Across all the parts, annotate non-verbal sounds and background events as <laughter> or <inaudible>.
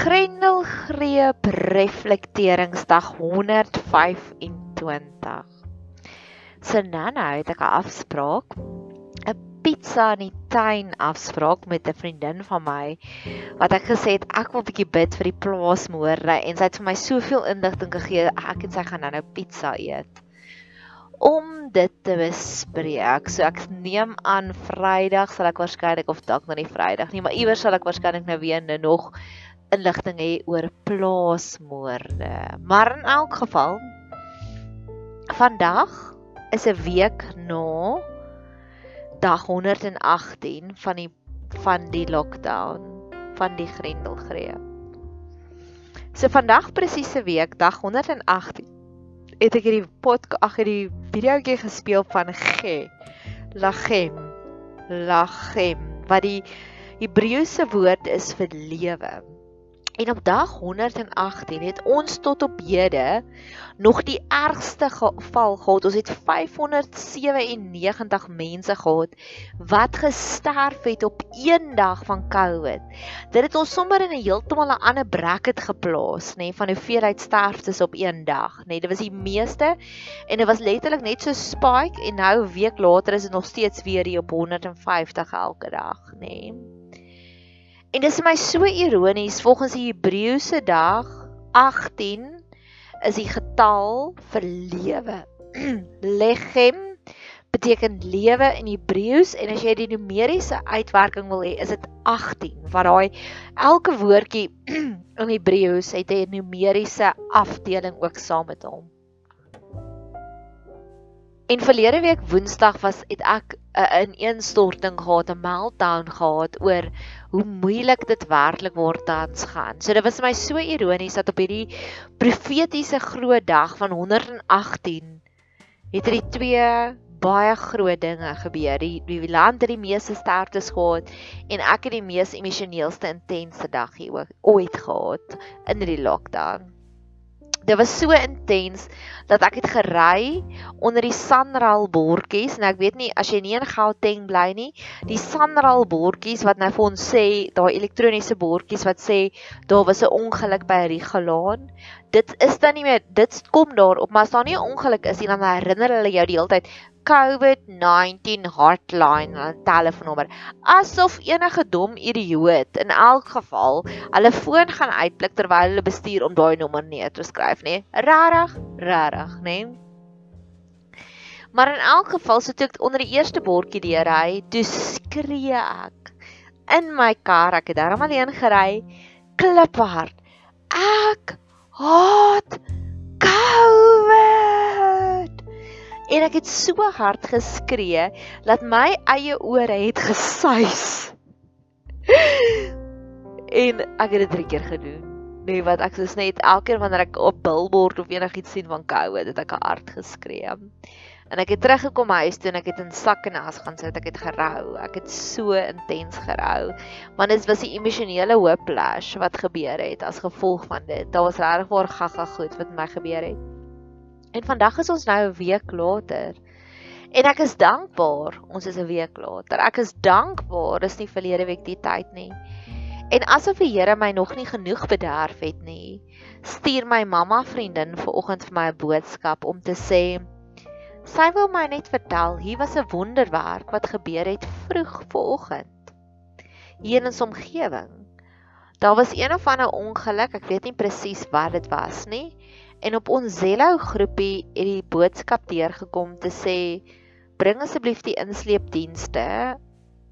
Grendelgreep reflekteringsdag 125. So nou het ek 'n afspraak, 'n pizza in die tuin afspraak met 'n vriendin van my wat ek gesê het ek wil 'n bietjie bid vir die plaasmoorde en sy het vir my soveel inligting gegee ek en sy gaan nou nou pizza eet om dit te bespreek. So ek neem aan Vrydag sal ek waarskynlik of dalk nou nie Vrydag nie, maar iewers sal ek waarskynlik nou weer nou nog inligting hê oor plaasmoorde. Maar in elk geval vandag is 'n week na dag 118 van die van die lockdown van die Grendelgreep. So vandag presies 'n week, dag 118 het ek hierdie pot ag hierdie videoetjie gespeel van Ge Lachem Lachem wat die Hebreëse woord is vir lewe. En op dag 118 het ons tot op hede nog die ergste geval gehad. Ons het 597 mense gehad wat gesterf het op een dag van COVID. Dit het ons sommer in 'n heeltemal 'n ander bracket geplaas, nê, nee, van hoeveelheid sterftes op een dag, nê. Nee, dit was die meeste en dit was letterlik net so spike en nou 'n week later is dit nog steeds weer hier op 150 elke dag, nê. Nee. En dis vir my so ironies volgens die Hebreëse dag 18 is die getal vir lewe. <clears throat> Lechem beteken lewe in Hebreëus en as jy die numeriese uitwerking wil hê, is dit 18 wat daai elke woordjie <clears throat> in Hebreëus het 'n numeriese afdeling ook saam met hom. En verlede week Woensdag was het ek 'n ineenstorting gehad, 'n meltdown gehad oor hoe moeilik dit werklik word tans gaan. So dit was my so ironies dat op hierdie profetiese groot dag van 118 het er die twee baie groot dinge gebeur. Die die land het die meeste sterftes gehad en ek het die mees emosioneelste intense dag hier ooit gehad in die lockdown. Dit was so intens dat ek het gery onder die Sanral bordjies en ek weet nie as jy nie in Gauteng bly nie, die Sanral bordjies wat nou vir ons sê, daai elektroniese bordjies wat sê daar was 'n ongeluk by Rigalaan. Dit is dan nie meer dit kom daarop, maar as daar nie 'n ongeluk is nie, dan herinner hulle jou die hele tyd COVID-19 hotline, 'n telefoonnommer. Asof enige dom idioot in elk geval hulle foon gaan uitblik terwyl hulle bestuur om daai nommer neer te skryf, nê? Rarig, rarig, nê? Maar in elk geval, toe ek onder die eerste bordjie deur ry, toe skree ek in my kar, ek het daarom alleen gery, kliphard. Ek haat COVID en ek het so hard geskree dat my eie ore het gesuis. <laughs> en ek het dit drie keer gedoen. Nee, wat ek soos net elke keer wanneer ek op billboard of enigiets sien van COVID, het ek hard geskree. En ek het teruggekom huis toe en ek het in sak en as gaan sit. Ek het gerou. Ek het so intens gerou. Want dit was die emosionele whiplash wat gebeur het as gevolg van dit. Daar was regtig waar gaga goed wat met my gebeur het. En vandag is ons nou 'n week later. En ek is dankbaar. Ons is 'n week later. Ek is dankbaar. Dis nie verlede week die tyd nie. En asof die Here my nog nie genoeg bederf het nie, stuur my mamma vriendin vanoggend vir my 'n boodskap om te sê sy wil my net vertel hier was 'n wonderwerk wat gebeur het vroeg vanoggend hier in ons omgewing. Daar was een of ander ongeluk, ek weet nie presies wat dit was nie. En op ons Zello groepie het die boodskap deurgekom te sê bring asseblief die insleepdienste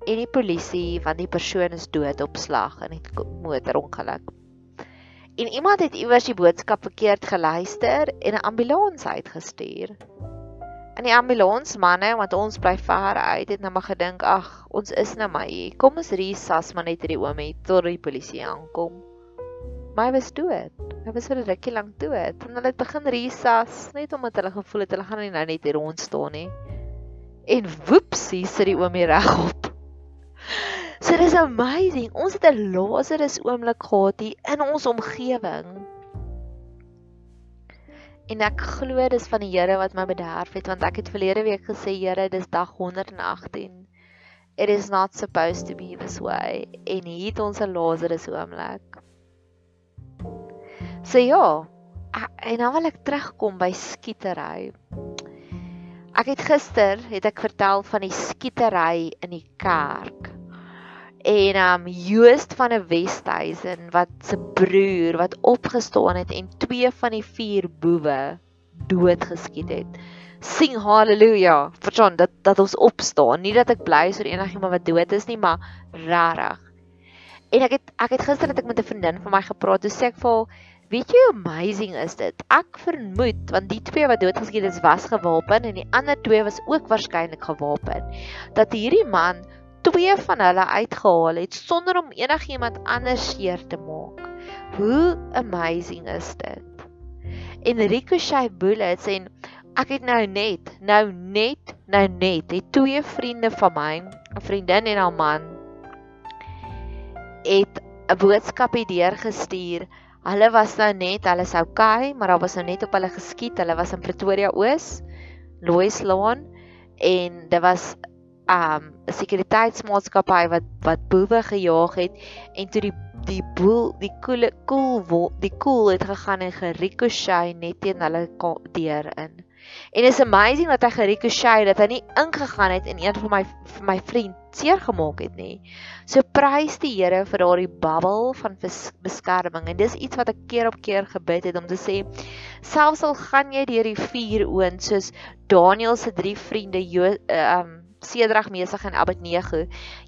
en die polisie want die persoon is dood op slag in 'n motorongeluk. En iemand het iewers die boodskap verkeerd geluister en 'n ambulans uitgestuur. En die ambulansmanne wat ons bly ver uit het nou maar gedink ag ons is nou maar hier. Kom ons resas maar net hierdie oomie tot die polisie aankom my was dood. Hy was vir 'n rukkie lank dood. En hulle het begin resas net omdat hulle gevoel het hulle gaan nie nou net hier rond staan nie. En woepsie sit die oom hier regop. <laughs> So dis amazing. Ons het 'n Lazarus oomblik gehad hier in ons omgewing. En ek glo dis van die Here wat my bederf het want ek het verlede week gesê Here, dis dag 118. It is not supposed to be this way. En hier het ons 'n Lazarus oomblik. So ja, en dan wil ek terugkom by skietery. Ek het gister het ek vertel van die skietery in die kerk. En um Joost van 'n Westhuizen wat se broer wat opgestaan het en twee van die vier boewe doodgeskiet het. Sing haleluja. Verstaan dat dat ons opstaan, nie dat ek bly is oor enigiemand wat dood is nie, maar rarig. En ek het ek het gister het ek met 'n vriendin van my gepraat. Toe sê ek vir haar, "Weet jy hoe amazing is dit? Ek vermoed want die twee wat doodgeskiet is was gewapen en die ander twee was ook waarskynlik gewapen. Dat hierdie man twee van hulle uitgehaal het sonder om enigiemand anders seer te maak. Hoe amazing is dit? En Ricochet bullets en ek het nou net, nou net, nou net, het twee vriende van my, 'n vriendin en haar man het 'n boodskap hierdeur gestuur. Hulle was nou net, hulle sou okay, maar daar was nou net op hulle geskiet. Hulle was in Pretoria Oos, Lois Lane en dit was um 'n sekuriteitsmaatskappy wat wat boewe gejaag het en toe die die boel die koel die koel het gegaan en gericochet net teen hulle deur in. En is amazing dat hy gericochet dat hy nie ingegaan het en een van my vir my vriend seer gemaak het nie. So prys die Here vir daardie bubbel van beskerming en dis iets wat ek keer op keer gebid het om te sê selfs al gaan jy deur die vuur oond soos Daniel se drie vriende um Sedrag, Mesig en Abednego,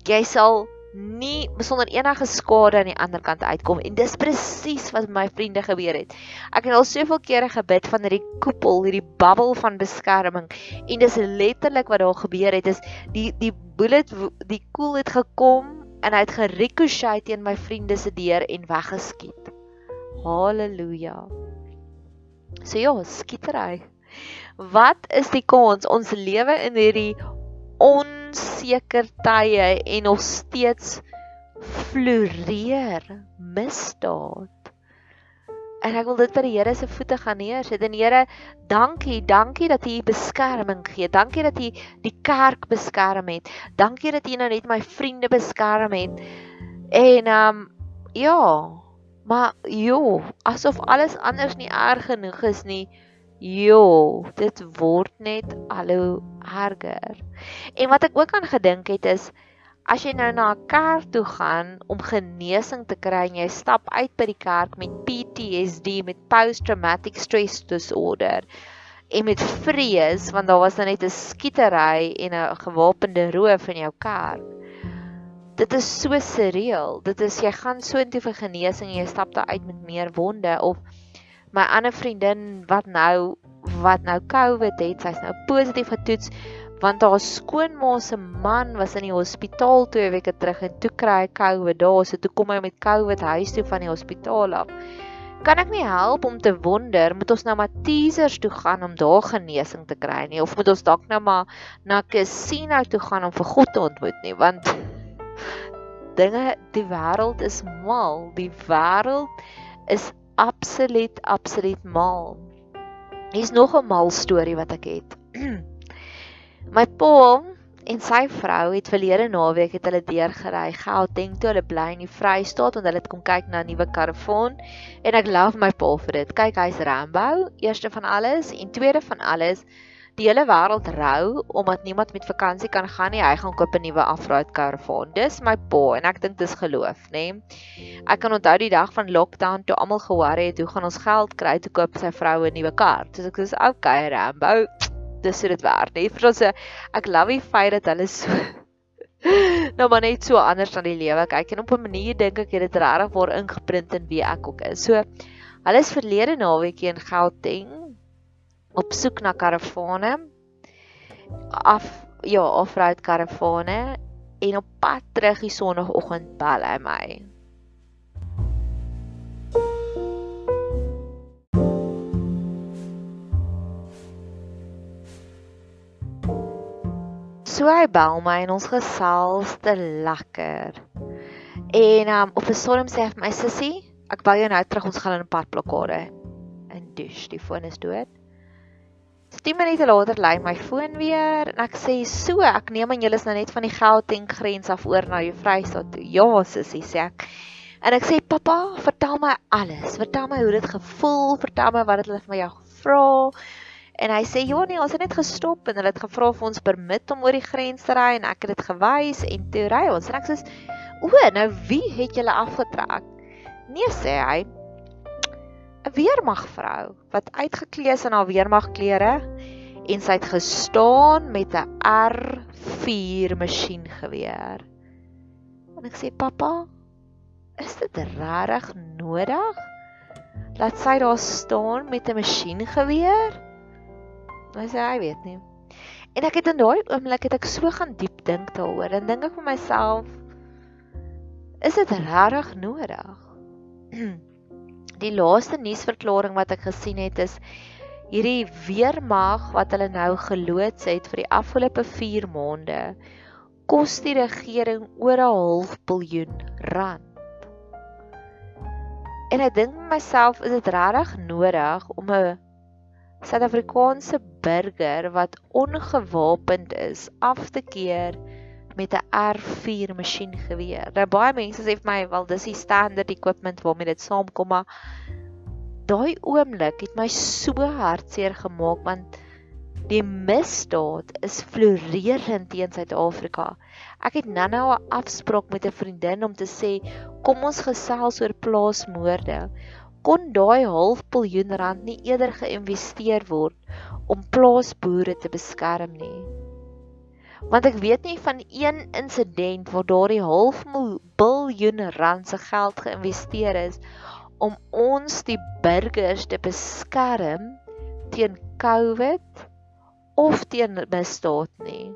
jy sal nie besonder enige skade aan die ander kant uitkom en dis presies wat my vriende gebeur het. Ek het al soveel kere gebid van hierdie koepel, hierdie bubbel van beskerming en dis letterlik wat daar gebeur het is die die bullet die koel het gekom en hy het gericochet teen my vriende se deur en weggeskiet. Halleluja. So ja, skietery. Wat is die kans ons lewe in hierdie onseker tye en nog steeds floreer misdaad. En ek wil dit by die Here se voete gaan neersit. En Here, dankie, dankie dat U beskerming gee. Dankie dat U die kerk beskerm het. Dankie dat U nou net my vriende beskerm het. En um ja, maar jo, asof alles anders nie erg genoeg is nie. Jo, dit word net al hoe erger. En wat ek ook aan gedink het is as jy nou na 'n kerk toe gaan om genesing te kry en jy stap uit by die kerk met PTSD, met post traumatic stress disorder en met vrees want daar was nou net 'n skietery en 'n gewapende roof in jou kerk. Dit is so surreal. Dit is jy gaan so intoe vir genesing en jy stap daar uit met meer wonde of my ander vriendin wat nou wat nou COVID het, sy's nou positief getoets want haar skoonma se man was in die hospitaal 2 weke terug en toe kry hy COVID daar, so toe kom hy met COVID huis toe van die hospitaal af. Kan ek nie help om te wonder, moet ons nou maar teasers toe gaan om daar genesing te kry nie of moet ons dalk nou maar na casino toe gaan om vir God te ontmoet nie, want <laughs> dinge die wêreld is mal, die wêreld is absoluut absoluut mal. Hier's nog 'n mal storie wat ek het. <clears throat> My pa en sy vrou het verlede naweek het hulle deurgery Gauteng toe hulle bly in die Vrystaat want hulle het kom kyk na 'n nuwe karavaan en ek love my pa vir dit. Kyk, hy's Rambo, eerste van alles en tweede van alles die hele wêreld rou omdat niemand met vakansie kan gaan nie. Hy gaan koop 'n nuwe off-road karavaan. Dis my pa en ek dink dis geloof, nê. Ek kan onthou die dag van lockdown toe almal ge-worry het hoe gaan ons geld kry te koop sy vrou 'n nuwe kar. So ek sê, "Okay, Rambo, dis hoe dit werk." Nee, vir ons ek love die feit dat hulle so <laughs> nou maar net so anders aan die lewe kyk en op 'n manier dink ek het dit regtig waar ingeprint in wie ek ook is. So hulle is verlede naweek in Gauteng op soek na karavane af ja, off-road karavane en op pad terug die sonoggend bel hy my. So hy bel my en ons gesels te lekker. En um, op 'n storm sê hy vir my sussie, ek bel jou nou terug ons gaan in 'n padblokkade. En dus, die foon is dood. 10 minute later lei my foon weer en ek sê so ek neem aan julle is nou net van die Gauteng grens af oor na jou Vrystaat toe. Ja sussie sê ek. En ek sê pappa, vertel my alles. Vertel my hoe dit gevoel, vertel my wat het hulle vir my jou gevra. En hy sê ja nee, ons het net gestop en hulle het gevra of ons permit om oor die grens te ry en ek het dit gewys en toe ry ons. En ek sê o, nou wie het julle afgetrek? Nee sê hy. 'n Weermagvrou wat uitgeklee is in haar weermagklere en sy het gestaan met 'n R4 masjiengeweer. En ek sê pappa, is dit regtig nodig dat sy daar staan met 'n masjiengeweer? Hy sê hy weet nie. En ek het in daai oomblik het ek so gaan diep dink daaroor en dink ek vir myself is dit regtig nodig? <clears throat> Die laaste nuusverklaring wat ek gesien het is hierdie weermag wat hulle nou geloods het vir die afgelope 4 maande kos die regering oor 'n half biljoen rand. En ek dink myself, is dit regtig nodig om 'n Suid-Afrikaanse burger wat ongewapend is af te keer met 'n R4 masjiengeweer. Nou baie mense sê vir my, "Wel, dis die standard equipment waarmee dit saamkom," maar daai oomblik het my so hartseer gemaak want die misdaad is floreerend teen Suid-Afrika. Ek het nou-nou 'n afspraak met 'n vriendin om te sê kom ons gesels oor plaasmoorde. Kon daai half biljoen rand nie eerder geïnvesteer word om plaasboere te beskerm nie? Want ek weet nie van een insident waar daardie half biljoen rand se geld geïnvesteer is om ons die burgers te beskerm teen COVID of teen misdaad nie.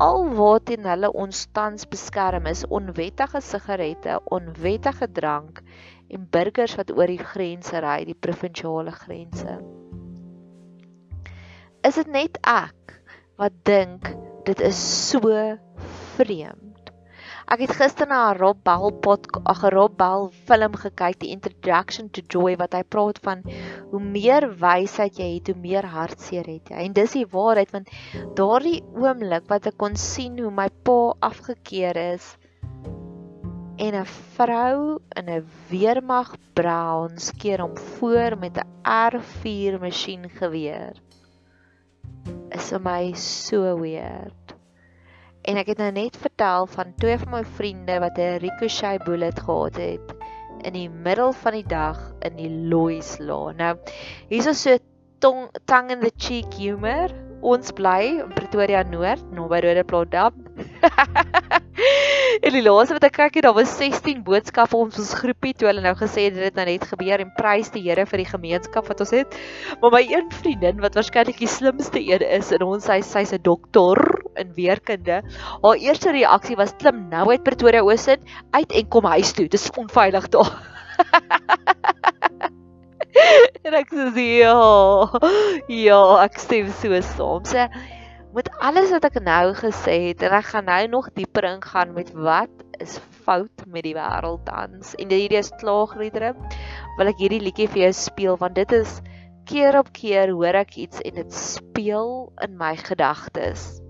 Alwaarteen hulle ons tans beskerm is onwettige sigarette, onwettige drank en burgers wat oor die grense ry, die provinsiale grense. Is dit net ek wat dink dit is so vreemd? Ek het gister na 'n Rob Bell podcast, 'n Rob Bell film gekyk, die Introduction to Joy wat hy praat van hoe meer wysheid jy het, hoe meer hartseer het jy. En dis die waarheid want daardie oomblik wat ek kon sien hoe my pa afgekeur is en 'n vrou in 'n weermag brown skeer hom voor met 'n R4 masjiengeweer is vir my so weird. En ek het nou net vertel van twee van my vriende wat 'n ricochet bullet gehad het in die middel van die dag in die Lois Law. Nou, hier's so 'n tong tongue in the cheek humor. Ons bly in Pretoria Noord, naby Rodeplaas Dam. <laughs> <laughs> en die laaste wat ek kyk het, daar was 16 boodskappe ons ons groepie toe hulle nou gesê het dit nou net gebeur en prys die Here vir die gemeenskap wat ons het. Maar my een vriendin wat waarskynlik die slimste een is in ons huis, sy's 'n dokter in weerkunde. Haar eerste reaksie was klim nou uit Pretoria Oos uit en kom huis toe. Dis onveilig daar. <laughs> en ek sê ja. Ja, ek stem so saam. Sê met alles wat ek nou gesê het en ek gaan nou nog dieper ingaan met wat is fout met die wêreld tans. En hierdie is klaagliedere wil ek hierdie liedjie vir jou speel want dit is keer op keer hoor ek iets en dit speel in my gedagtes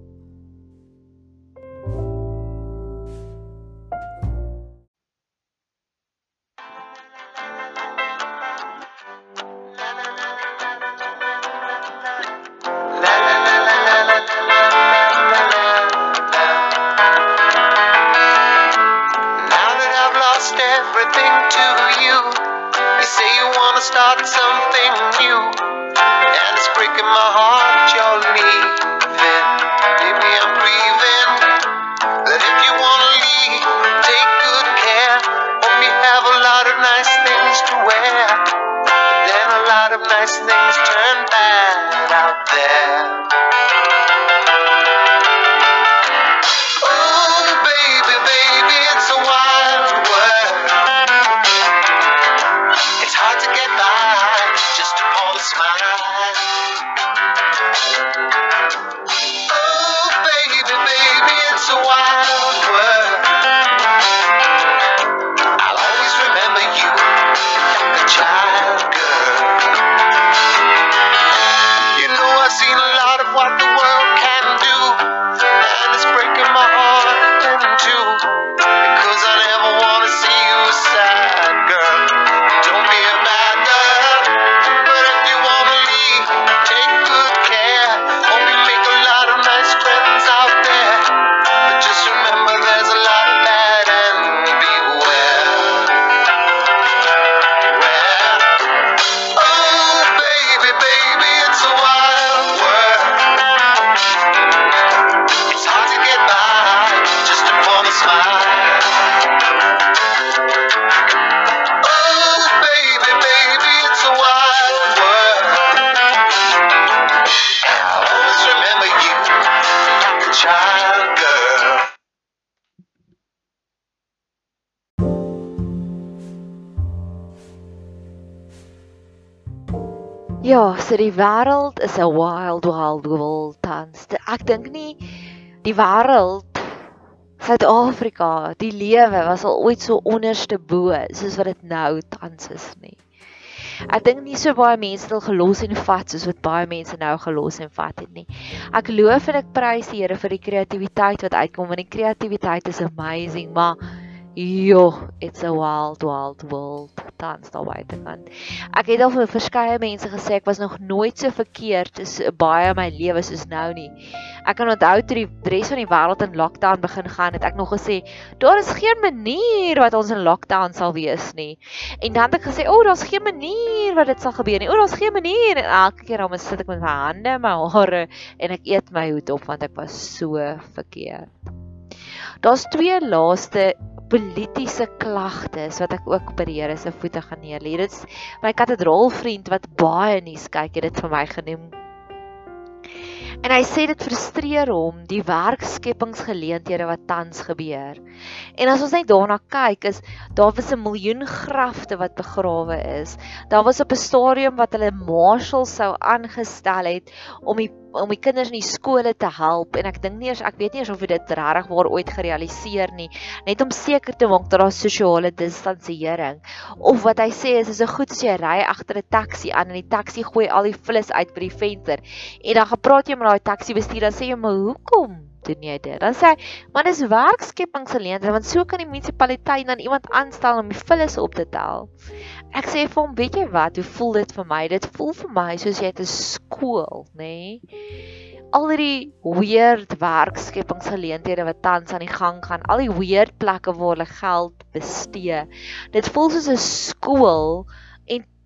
start something new. And it's breaking my heart you're leaving. Baby, I'm grieving. But if you wanna leave, take good care. Hope you have a lot of nice things to wear. Then a lot of nice things turn Ja, so die wêreld is 'n wild wild world tans. Ek dink nie die wêreld Suid-Afrika, die lewe was al ooit so onderste bo soos wat dit nou tans is nie. Ek dink nie so baie mense het al gelos en vat soos wat baie mense nou gelos en vat het nie. Ek loof en ek prys die Here vir die kreatiwiteit wat uitkom want die kreatiwiteit is amazing, maar Jo, it's a wild wild world tans daar buitekant. Ek het al vir verskeie mense gesê ek was nog nooit so verkeerd as baie my lewe soos nou nie. Ek kan onthou toe die res van die wêreld in lockdown begin gaan, het ek nog gesê daar is geen manier wat ons in lockdown sal wees nie. En dan het ek gesê, "O, oh, daar's geen manier wat dit sal gebeur nie. O, daar's geen manier." En elke keer dan sit ek met my hande in my hare en ek eet my hoed op want ek was so verkeerd. Daar's twee laaste politieke klagtes wat ek ook by die Here se voete gaan neerlê. Dit is my katedraalvriend wat baie nuus kyk, het dit vir my genoem. En hy sê dit frustreer hom die werkskepingsgeleenthede wat tans gebeur. En as ons net daarna kyk, is daar was 'n miljoen grafte wat begrawe is. Daar was op 'n stadium wat hulle marshals sou aangestel het om die om die kinders in die skole te help en ek dink nie eers ek weet nie eers of dit regtig waar ooit gerealiseer nie. Net om seker te maak dat daar sosiale distansiering of wat hy sê is is 'n goed as jy ry agter 'n taxi aan en die taxi gooi al die vlis uit by die venster. En dan gepraat jy met daai taxi bestuurder dan sê jy maar hoekom doen jy dit? Dan sê hy, "Man, dis werkskepingsgeleenthede want so kan die munisipaliteit dan iemand aanstel om die vullis op te tel." Ek sê vir hom, "Weet jy wat? Hoe voel dit vir my? Dit voel vir my soos jy 'n skool, nê?" Nee? Al die weird werkskepingsgeleenthede wat tans aan die gang gaan, al die weird plekke waar hulle geld bestee. Dit voel soos 'n skool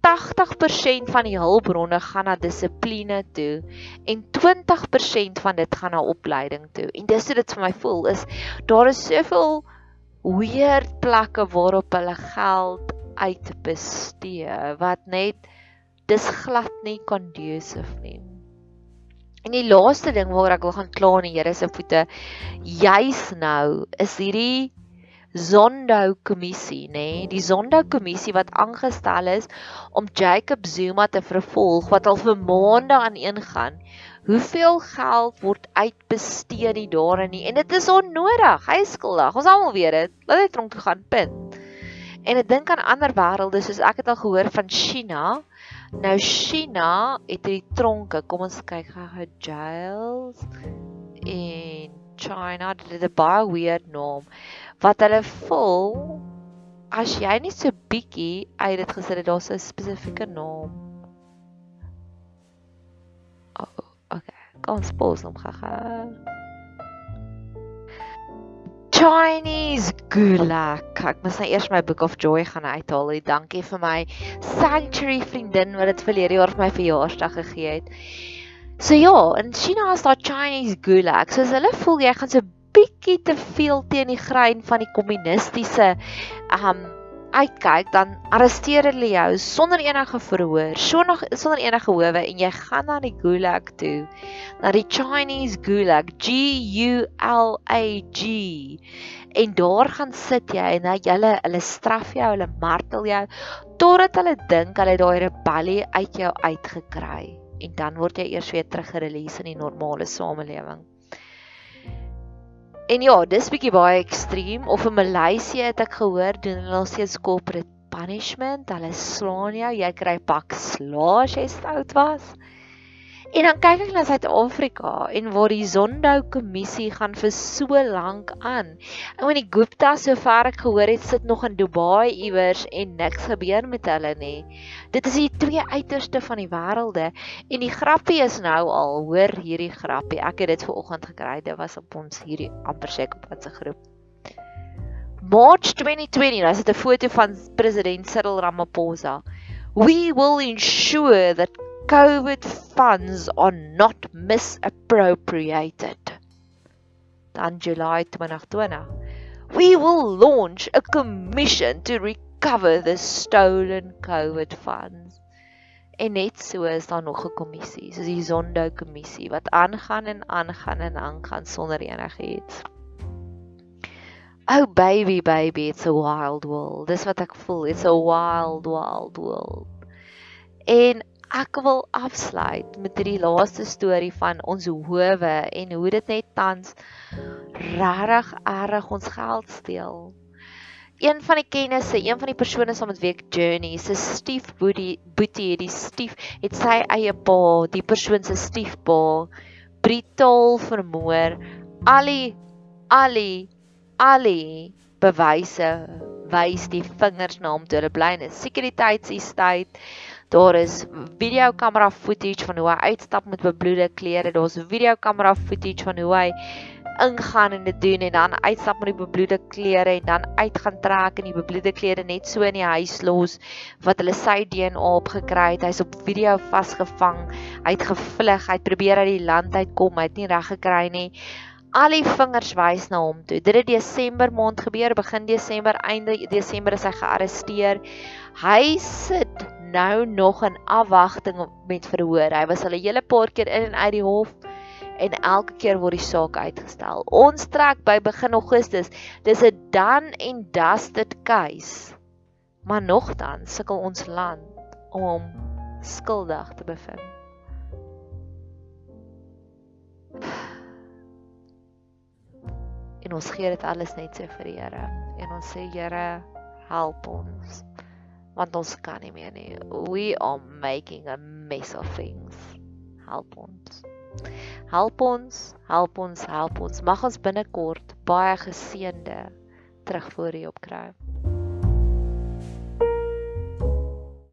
80% van die hulpbronne gaan na dissipline toe en 20% van dit gaan na opleiding toe. En dis hoe dit vir my voel is daar is soveel weird plekke waarop hulle geld uitbestee wat net dis glad nie conducive nie. En die laaste ding waar ek wil gaan kla in die Here se voete juis nou is hierdie Zondo kommissie, nê? Nee? Die Zondo kommissie wat aangestel is om Jacob Zuma te vervolg wat al vir maande aan een gaan. Hoeveel geld word uitbestee nie daarin nie en dit is onnodig. Hy is skuldig. Ons almal weet dit. Laat hy tronk toe gaan, punt. En ek dink aan ander wêrelde soos ek het al gehoor van China. Nou China het hierdie tronke. Kom ons kyk gou-gou jails in China. Dit is 'n baie weird naam wat hulle voel as jy nie so bietjie uit dit gesit het daar's 'n spesifieke naam. Oh, okay. Kom ons pos hom gaga. Chinese gulag. Ek moet nou eers my Book of Joy gaan uithaal. Dankie vir my sanctuary vriendin wat dit verlede jaar vir my verjaarsdag gegee het. So ja, in China is daar Chinese gulag. So as hulle voel jy gaan so bietjie te veel teen die grein van die kommunistiese um uitkyk dan arresteer hulle jou sonder enige verhoor, sonder sonder enige howe en jy gaan na die gulag toe. Na die Chinese gulag, G U L A G. En daar gaan sit jy en hulle hulle straf jou, hulle martel jou totdat hulle dink hulle daai rebellie uit jou uitgekry en dan word jy eers weer teruggerelease in die normale samelewing. En ja, dis bietjie baie ekstreem of in Maleisië het ek gehoor doen hulle al steeds corporate punishment. Hulle slaan jou, jy kry pak slaas as jy stout was. En dan kyk ek na Suid-Afrika en waar die Zondo kommissie gaan vir so lank aan. Ek meen die Gupta sover ek gehoor het sit nog in Dubai iewers en niks gebeur met hulle nie. Dit is die twee uiterste van die wêrelde en die grappie is nou al, hoor hierdie grappie. Ek het dit ver oggend gekry. Dit was op ons hierdie amper seker op WhatsApp groep. March 2020, daar is 'n foto van president Cyril Ramaphosa. We will ensure that COVID funds are not misappropriated. Dan July 2020. We will launch a commission to recover the stolen COVID funds. En net so is daar nog 'n kommissie, soos die Zondo kommissie wat aangaan en aangaan en aangaan sonder enigiets. Oh baby baby, it's a wild world. Dis wat ek voel. It's a wild wild world. En ek wil afsluit met hierdie laaste storie van ons howe en hoe dit net tans regtig erg ons geld steel. Een van die kennisse, een van die persone saam met wie ek journey, se stief boetie, die stief het sy eie pa, die persoon se stiefpa brutaal vermoor. Ali Ali Ali bewyse wys die vingers na hom toe hulle bly in 'n sekuriteitsestate. Daar is videokamera footage van hoe hy uitstap met bebloede klere. Daar's videokamera footage van hoe hy ingaan en dit doen en dan uitstap met die bebloede klere en dan uitgaan trek en die bebloede klere net so in die huis los wat hulle sy DNA opgekry het. Hy's op video vasgevang. Hy het gevlug. Hy het probeer uit die land uitkom. Hy het nie reg gekry nie. Al die vingers wys na hom toe. Dit het Desember maand gebeur, begin Desember, einde Desember is hy gearresteer. Hy sit nou nog in afwagting met verhoor. Hy was al 'n hele paar keer in en uit die hof en elke keer word die saak uitgestel. Ons trek by begin Augustus. Dis 'n dan en dusted case. Maar nogtans sukkel ons land om hom skuldig te bevind. En ons gee dit alles net so vir die Here. En ons sê Here, help ons. Want ons kan nie meer nie. We are making a mess of things. Help ons. Help ons, help ons, help ons. Mag ons binnekort baie geseënde terugvoer hierop kry.